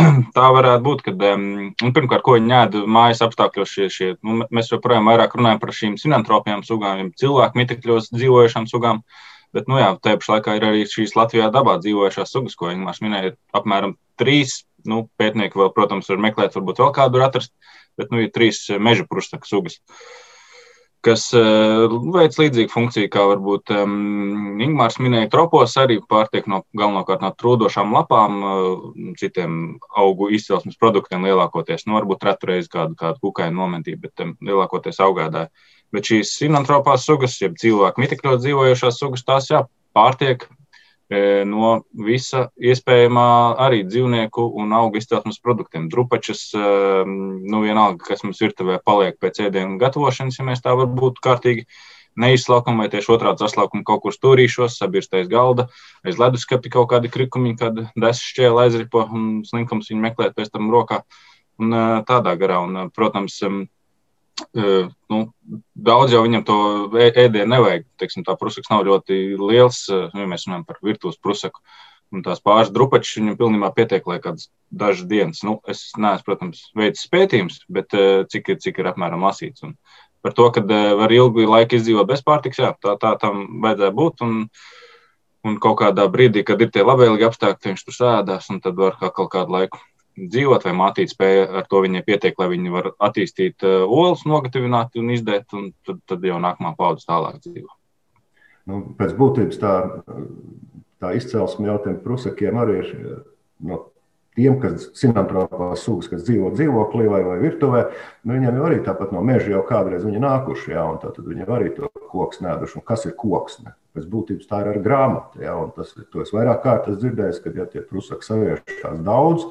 Tā varētu būt, ka nu, pirmkārt, ko viņi ēd mājas apstākļos, šie, šie, nu, mēs joprojām vairāk runājam par šīm sinantropijām sugām, cilvēku mitekļos dzīvojušām sugām. Bet, nu, jā, tajā pašā laikā ir arī šīs Latvijā dabā dzīvojušās sugas, ko Ingūns minēja, apmēram trīs nu, pētnieki vēl, protams, var meklēt, varbūt vēl kādu atrast, bet nu, ir trīs meža prustaku sugas, kas uh, veic līdzīgu funkciju, kā varbūt um, Ingūns minēja, tropos arī pārtiek no galvenokārt no trūdošām lapām, uh, citiem augu izcelsmes produktiem lielākoties. Nu, varbūt retureiz kādu, kādu kukaiņu nomentību, bet um, lielākoties augādāja. Bet šīs sinantropās sugas, jeb cilvēku mitekļos dzīvojošās sugas, tās jā, pārtiek no visa iespējamā arī dzīvnieku un augu izcelsmes produktiem. Drupačas, e, nu vienalga, kas mums virtuvē paliek pēc ēdienu gatavošanas, ja mēs tā varbūt kārtīgi neizslaukam, vai tieši otrādi saslaukam kaut kur stūrīšos, sabirstais galda, aiz leduskapi kaut kādi krikumiņi, kad desas šķēla aizripo un slinkums viņu meklēt pēc tam rokā. Un e, tādā garā, un, protams, nu, daudz jau viņam to ēdienu nevajag. Teiksim, tā prusaks nav ļoti liels, ja mēs runājam par virtuves prusaku. Un tās pāris drupačas viņam pilnībā pietiek, lai kādas dažas dienas. Nu, es neesmu, protams, veicis pētījums, bet cik ir, cik ir apmēram lasīts. Un par to, ka var ilgu laiku izdzīvot bez pārtiks, jā, tā, tā tam vajadzēja būt. Un, un kaut kādā brīdī, kad ir tie labvēlīgi apstākļi, viņš tur sēdās, un tad var kā kaut kādu laiku dzīvot, vai mātīte spēja ar to viņai pietiek, lai viņi var attīstīt uh, olas, nogatavināt un izdēt, un tad, tad jau nākamā paudze tālāk dzīvo. Nu, pēc būtības tā, tā izcelsme jau tiem prusakiem arī ir no tiem, kas sinantropās sugas, kas dzīvo dzīvoklī vai, vai virtuvē, nu, viņiem jau arī tāpat no meža jau kādreiz viņi nākuši, jā, un tad viņi arī to koks nēduši. Un kas ir koks? Ne? Pēc būtības tā ir ar grāmatu, jā, un tas, to es vairāk kārtas dzirdēju, kad ja tie prusaki saviešās daudz,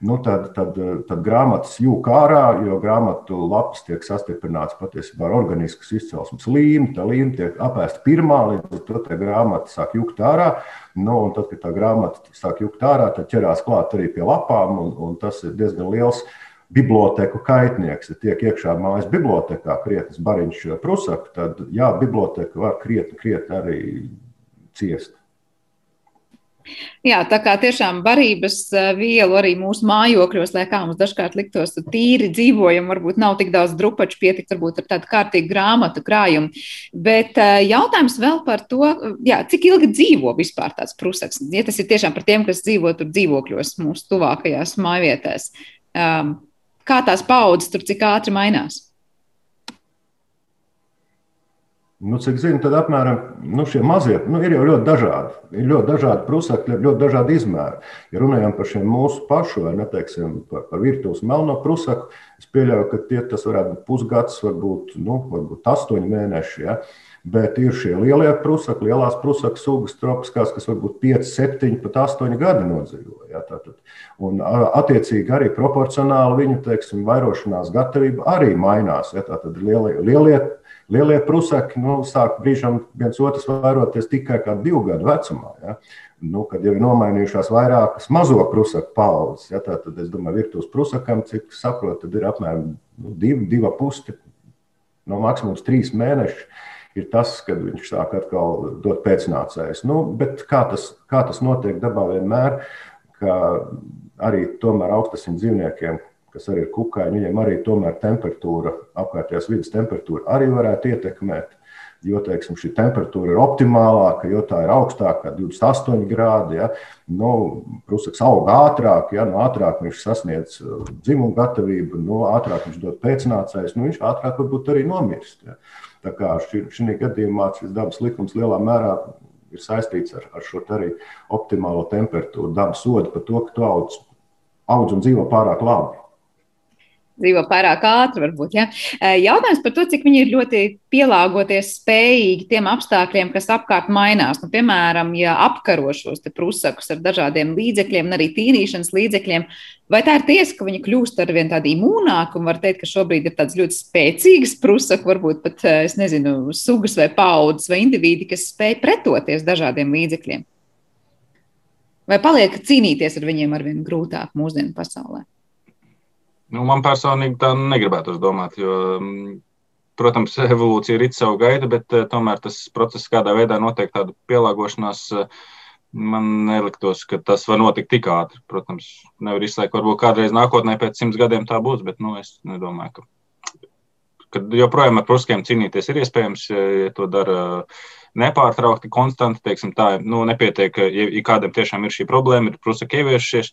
nu, tad, tad, tad grāmatas jūka ārā, jo grāmatu lapas tiek sastiprināts patiesībā ar organiskas izcelsmes līmeni. Tā līnija tiek apēsta pirmā, līdz ar to grāmata sāk jukt ārā. Nu, un tad, kad tā grāmata sāk jukt ārā, tad ķerās klāt arī pie lapām, un, un tas ir diezgan liels biblioteku kaitnieks. Ja tiek iekšā mājas bibliotekā krietnes bariņš prusaku, tad jā, biblioteka var krietni, krietni arī ciest. Jā, tā kā tiešām barības eh, vielu arī mūsu mājokļos, lai kā mums dažkārt liktos tīri dzīvojam, varbūt nav tik daudz drupaču, pietikt varbūt ar tādu kārtīgu grāmatu krājumu. Bet eh, jautājums vēl par to, jā, cik ilgi dzīvo vispār tāds prusaks, ja tas ir tiešām par tiem, kas dzīvo tur dzīvokļos mūsu tuvākajās mājvietēs. Ehm, kā tās paudzes tur cik ātri mainās? Nu, cik zinu, tad apmēram nu, šie mazie nu, ir jau ļoti dažādi. Ir ļoti dažādi prusakļi, ļoti dažādi izmēri. Ja runājam par šiem mūsu pašu, vai neteiksim par, par virtuves melno prusaku, es pieļauju, ka tie, tas varētu būt pusgads, varbūt, nu, varbūt astoņi mēneši. Ja? Bet ir šie lielie prusaki, lielās prusaku sugas, tropiskās, kas varbūt 5, 7, pat 8 gadi nodzīvo. Ja, tātad. un attiecīgi arī proporcionāli viņu teiksim, vairošanās gatavība arī mainās. Ja, tātad lielie, lielie Lielie prusaki nu, sāk brīžam viens otrs vairoties tikai kā divu gadu vecumā. Ja? Nu, kad jau ir nomainījušās vairākas mazo prusaku paudzes, ja? tad es domāju, virtuves prusakam, cik saprotu, ir apmēram nu, divi, divi pusi, no maksimums trīs mēneši. Ir tas, kad viņš sāk atkal dot pēcnācējus. Nu, kā tas, kā tas notiek dabā vienmēr, ka arī tomēr augstasim dzīvniekiem, kas arī ir kukaiņi, viņiem arī tomēr temperatūra, apkārtējās vidas temperatūra arī varētu ietekmēt. jo teiksim, šī temperatūra ir optimālāka, jo tā ir augstāka, 28 grādi. Ja, nu, Prusaks aug ātrāk, ja nu, ātrāk viņš sasniedz uh, dzimumu gatavību, nu, ātrāk viņš dod pēcnācējus, nu, viņš ātrāk varbūt arī nomirst. Ja. Tā kā šī, gadījumā šis dabas likums lielā mērā ir saistīts ar, ar šo arī optimālo temperatūru. Dabas soda par to, ka tu audz, audz un dzīvo pārāk labi dzīvo pārāk ātri, varbūt. Ja? Jautājums par to, cik viņi ir ļoti pielāgoties spējīgi tiem apstākļiem, kas apkārt mainās. Nu, piemēram, ja apkaro šos prusakus ar dažādiem līdzekļiem, arī tīrīšanas līdzekļiem, vai tā ir tiesa, ka viņi kļūst ar vien tādi imūnāki un var teikt, ka šobrīd ir tāds ļoti spēcīgs prusaku, varbūt pat, es nezinu, sugas vai paudzes vai indivīdi, kas spēj pretoties dažādiem līdzekļiem? Vai paliek cīnīties ar viņiem ar vien grūtāk mūsdienu pasaulē? Nu, man personīgi tā negribētu domāt, jo, mm, protams, evolūcija ir it savu gaidu, bet eh, tomēr tas process, kādā veidā notiek tāda pielāgošanās, eh, man neliktos, ka tas var notikt tik ātri. Protams, nevar izslēgt, varbūt kādreiz nākotnē pēc simts gadiem tā būs, bet nu, es nedomāju, ka, ka joprojām ar pruskiem cīnīties ir iespējams, ja to dara nepārtraukti, konstanti. Teiksim, tā nu, nepietiek, ja, ja kādam tiešām ir šī problēma, ir prusaki ieviešies,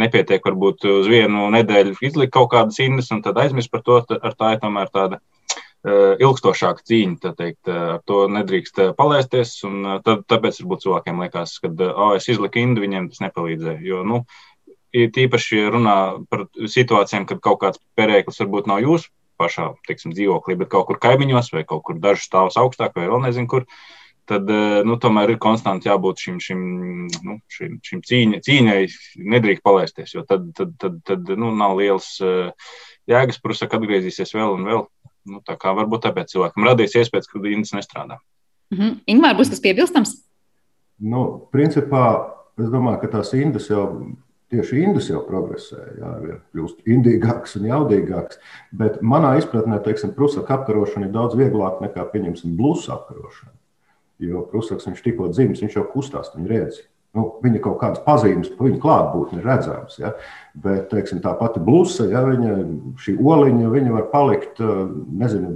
nepietiek varbūt uz vienu nedēļu izlikt kaut kādas indas un tad aizmirst par to. Ar tā ir tomēr tāda uh, ilgstošāka cīņa. Teikt, ar to nedrīkst palaisties. Tad, tāpēc varbūt cilvēkiem liekas, ka oh, es izliku indu, viņiem tas nepalīdzēja. Jo, nu, tīpaši runā par situācijām, kad kaut kāds perēklis varbūt nav jūsu pašā teiksim, dzīvoklī, bet kaut kur kaimiņos vai kaut kur dažs stāvs augstāk vai vēl nezinu kur. Uh, tad eh, nu, tomēr ir konstanti jābūt šim, šim, nu, šim, šim cīņa, cīņai, nedrīkst palaisties, jo tad, tad, tad, tad nu, nav liels eh, jēgas, prusaka atgriezīsies vēl un vēl. Nu, tā kā varbūt tāpēc cilvēkam radīs iespējas, ka Inns nestrādā. Mm -hmm. Ingūna, būs kas piebilstams? Nu, principā, es domāju, ka tās indas jau tieši Indus jau progresē, jā, ir kļūst indīgāks un jaudīgāks. Bet manā izpratnē, teiksim, prusaka apkarošana ir daudz vieglāka nekā, pieņemsim, blusa apkarošana. Jo krusaks viņš tikko dzimis, viņš jau kustās, viņa redz. Nu, viņa kaut kādas pazīmes par viņu klātbūtni ir redzamas. Ja? Bet teiksim, tā pati blusa, ja viņa, šī oliņa, viņa var palikt nezinu,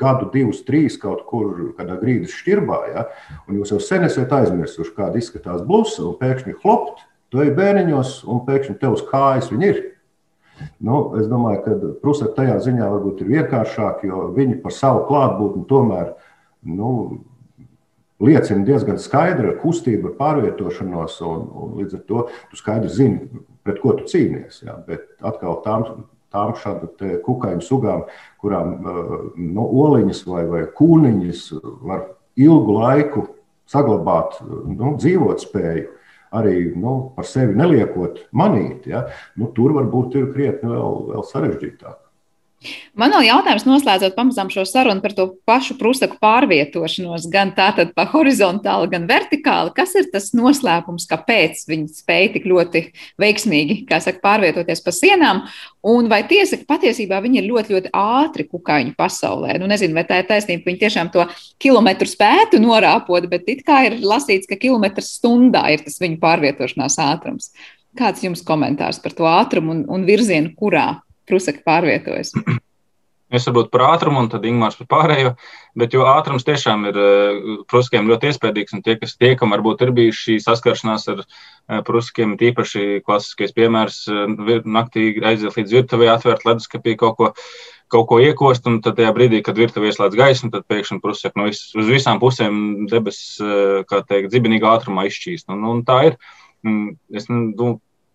gadu, divus, trīs kaut kur kādā grīdas šķirbā. Ja? Un jūs jau sen esat aizmirsuši, kāda izskatās blusa, un pēkšņi klopt, tu ej bērniņos, un pēkšņi tev uz kājas viņa ir. Nu, es domāju, ka prusaki tajā ziņā varbūt ir vienkāršāk, jo viņi par savu klātbūtni tomēr. Nu, liecina diezgan kustību, ar pārvietošanos, un, un līdz ar to tu skaidri zini, pret ko tu cīnies. Jā. Bet atkal tām, tām šādām kukaiņu sugām, kurām nu, oliņas vai, vai kūniņas var ilgu laiku saglabāt nu, dzīvot spēju. Arī nu, par sevi neliekot manīt, ja, nu, tur varbūt ir krietni vēl, vēl sarežģītāk. Man vēl jautājums, noslēdzot pamazām šo sarunu par to pašu prusaku pārvietošanos, gan tātad pa horizontāli, gan vertikāli. Kas ir tas noslēpums, kāpēc viņi spēja tik ļoti veiksmīgi, kā saka, pārvietoties pa sienām? Un vai tiesa, ka patiesībā viņi ir ļoti, ļoti ātri kukaiņu pasaulē? Nu, nezinu, vai tā ir taisnība, ka viņi tiešām to kilometru spētu norāpot, bet it kā ir lasīts, ka kilometrs stundā ir tas viņu pārvietošanās ātrums. Kāds jums komentārs par to ātrumu un, un virzienu, kurā prusaki pārvietojas? Es varbūt par ātrumu, un tad Ingūns par pārējo. Bet ātrums tiešām ir eh, pruskiem ļoti iespaidīgs, tie, kas tie, kam varbūt ir bijuši šī saskaršanās ar eh, pruskiem, tīpaši klasiskais piemērs, eh, naktī aiziet līdz virtuvē, atvērt leduskapī kaut ko. Kaut ko iekost, un tad tajā brīdī, kad virtuvē ieslēdz gaismu, tad pēkšņi prusek no vis, uz visām pusēm debesis, kā teikt, dzibinīgā ātrumā izšķīst. Un, un tā ir. Es nu,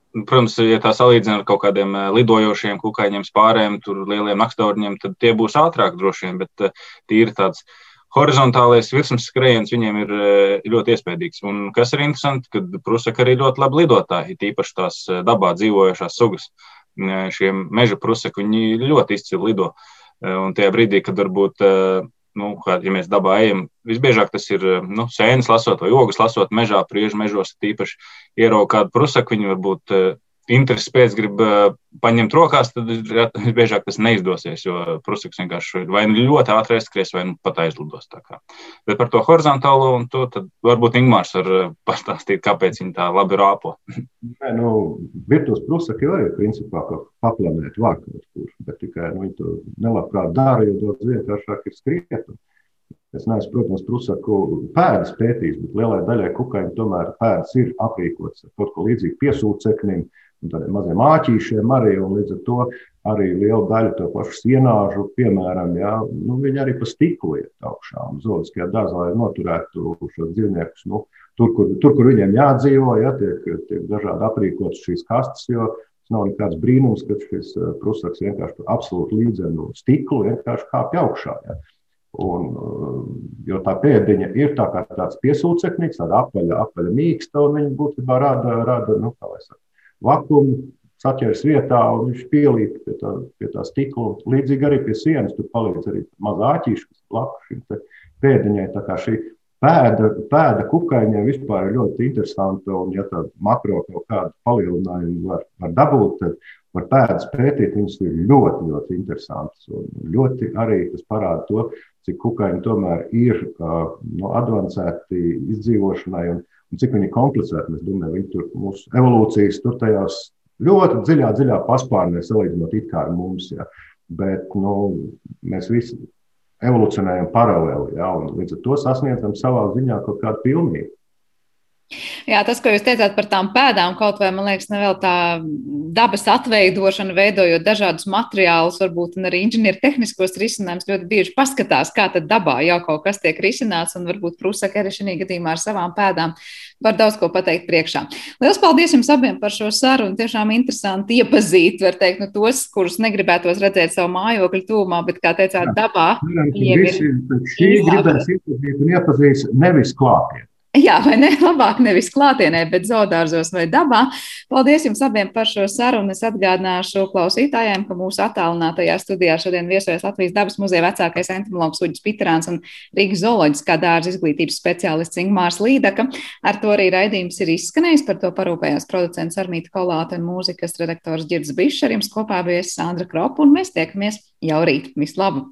Protams, ja tā salīdzina ar kaut kādiem eh, lidojošiem kukaiņiem, spārēm, tur lieliem naktaurņiem, tad tie būs ātrāk droši vien, bet eh, tīri tāds horizontālais virsmas skrējiens viņiem ir eh, ļoti iespaidīgs. Un kas ir interesanti, kad prusaki arī ļoti labi lidotāji, tīpaši tās dabā dzīvojošās sugas. Šie meža prusaki, viņi ļoti izcili lido. Un tajā brīdī, kad varbūt nu, kā, ja mēs dabā ejam, visbiežāk tas ir nu, sēnes lasot vai ogas lasot mežā, priežu mežos, tīpaši ieraugot kādu prusaku, viņi varbūt uh, intereses pēc grib uh, paņemt rokās, tad visbiežāk tas neizdosies, jo prusaks vienkārši vai nu ļoti ātri aizskries, vai nu pat aizlidos. Bet par to horizontālo un to varbūt Ingmārs var uh, pastāstīt, kāpēc viņi tā labi rāpo. Nē, nu, virtuves prusaki jau ir principā paplanēt vārkot kur, bet tikai nu, viņi to nelabprāt dara, jo daudz vienkāršāk ir skriet. Es neesmu, protams, prusaku pēdas pētījis, bet lielai daļai kukaiņu tomēr pēdas ir aprīkotas ar kaut ko līdzīgu piesūceknim un tādiem maziem āķīšiem arī, līdz ar to arī liela daļa to pašu sienāžu, piemēram, jā, nu, viņi arī pa stiklu iet augšā, un zoologiskajā dārzā, lai noturētu šos dzīvniekus, nu, tur, kur, tur, kur viņiem jādzīvo, ja, tiek, tiek dažādi aprīkotas šīs kastes, nav nekāds brīnums, ka šis eh, prusaks vienkārši absolūti līdzenu stiklu vienkārši kāpj augšā. Ja. Un, uh, jo tā pēdiņa ir tā kā tāds piesūceknis, tāda apaļa, apaļa mīksta, un viņa būtībā rada, rada nu, saku, vakumu, saķers vietā, un viņš pielīp pie tā, pie tā stikla. Līdzīgi arī pie sienas tur palīdz arī mazā āķīša, kas blakus šim pēdiņai. Tā kā šī pēda, pēda kukaiņai vispār ir ļoti interesanta, un ja tādu makro kaut kādu palielinājumu var, var dabūt, tad var pēdas pētīt, viņas ir ļoti, ļoti interesantas. Un ļoti arī tas parāda to, cik kukaiņi tomēr ir nu, advancēti izdzīvošanai un, un cik viņi komplicēti. Mēs domājam, viņi tur mūsu evolūcijas tur tajās ļoti dziļā, dziļā paspārnē salīdzinot it kā ar mums. Ja. Bet nu, mēs visi evolūcionējam paralēli, ja, un līdz ar to sasniedzam savā ziņā kaut kādu pilnību. Jā, tas, ko jūs teicāt par tām pēdām, kaut vai man liekas, nevēl tā dabas atveidošana, veidojot dažādus materiālus, varbūt arī inženieru tehniskos risinājumus, ļoti bieži paskatās, kā tad dabā jau kaut kas tiek risināts, un varbūt prūsaka arī šī gadījumā ar savām pēdām var daudz ko pateikt priekšā. Lielas paldies jums abiem par šo sarunu. Tiešām interesanti iepazīt, var teikt, nu, tos, kurus negribētos redzēt savu mājokļu tūmā, bet, kā teicāt, dabā. Jā, visi, šī gribēs iepazīt un iepazīs nevis klātienē. Jā, vai ne? Labāk nevis klātienē, bet zoodārzos vai dabā. Paldies jums abiem par šo sarunu. Es atgādināšu klausītājiem, ka mūsu attālinātajā studijā šodien viesojas Latvijas dabas muzeja vecākais entomologs Uģis Pitrāns un Rīgas zooloģiskā dārza izglītības speciālists Ingmārs Līdaka. Ar to arī raidījums ir izskanējis. Par to parūpējās producents Armīta Kolāte un mūzikas redaktors Girds Bišs. Ar jums kopā bija Sandra Kropa un mēs tiekamies jau rīt. Vislabāk!